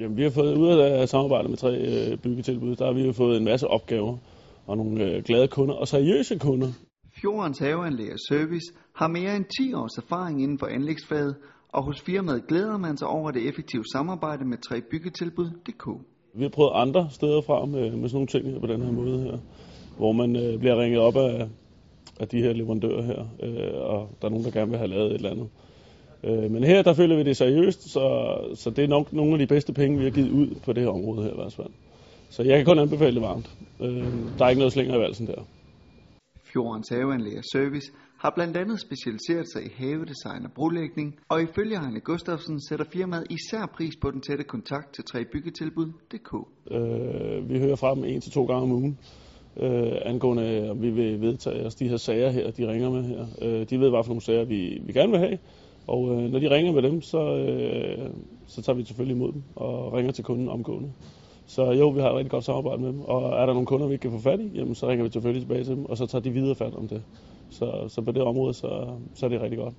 Jamen, vi har fået ud af samarbejde med tre øh, byggetilbud, der har vi jo fået en masse opgaver og nogle øh, glade kunder og seriøse kunder. Fjordens Haveanlæg Service har mere end 10 års erfaring inden for anlægsfaget, og hos firmaet glæder man sig over det effektive samarbejde med 3byggetilbud.dk. Vi har prøvet andre steder fra med, med sådan nogle ting her på den her måde her, hvor man øh, bliver ringet op af, af de her leverandører her, øh, og der er nogen, der gerne vil have lavet et eller andet. Øh, men her, der føler vi det seriøst, så, så det er nok nogle af de bedste penge, vi har givet ud på det her område her i hvert fald. Så jeg kan kun anbefale det varmt. Øh, der er ikke noget slinger i valsen der. Fjordens Haveanlæg Service har blandt andet specialiseret sig i havedesign og brolægning, og ifølge Heine Gustafsen sætter firmaet især pris på den tætte kontakt til 3byggetilbud.dk. Øh, vi hører fra dem en til to gange om ugen, øh, angående om vi vil vedtage os de her sager her, de ringer med her. Øh, de ved, hvad for nogle sager vi, vi gerne vil have, og øh, når de ringer med dem, så, øh, så tager vi selvfølgelig imod dem og ringer til kunden omgående. Så jo, vi har et rigtig godt samarbejde med dem, og er der nogle kunder, vi ikke kan få fat i, jamen, så ringer vi selvfølgelig tilbage til dem, og så tager de videre fat om det. Så, så på det område, så, så er det rigtig godt.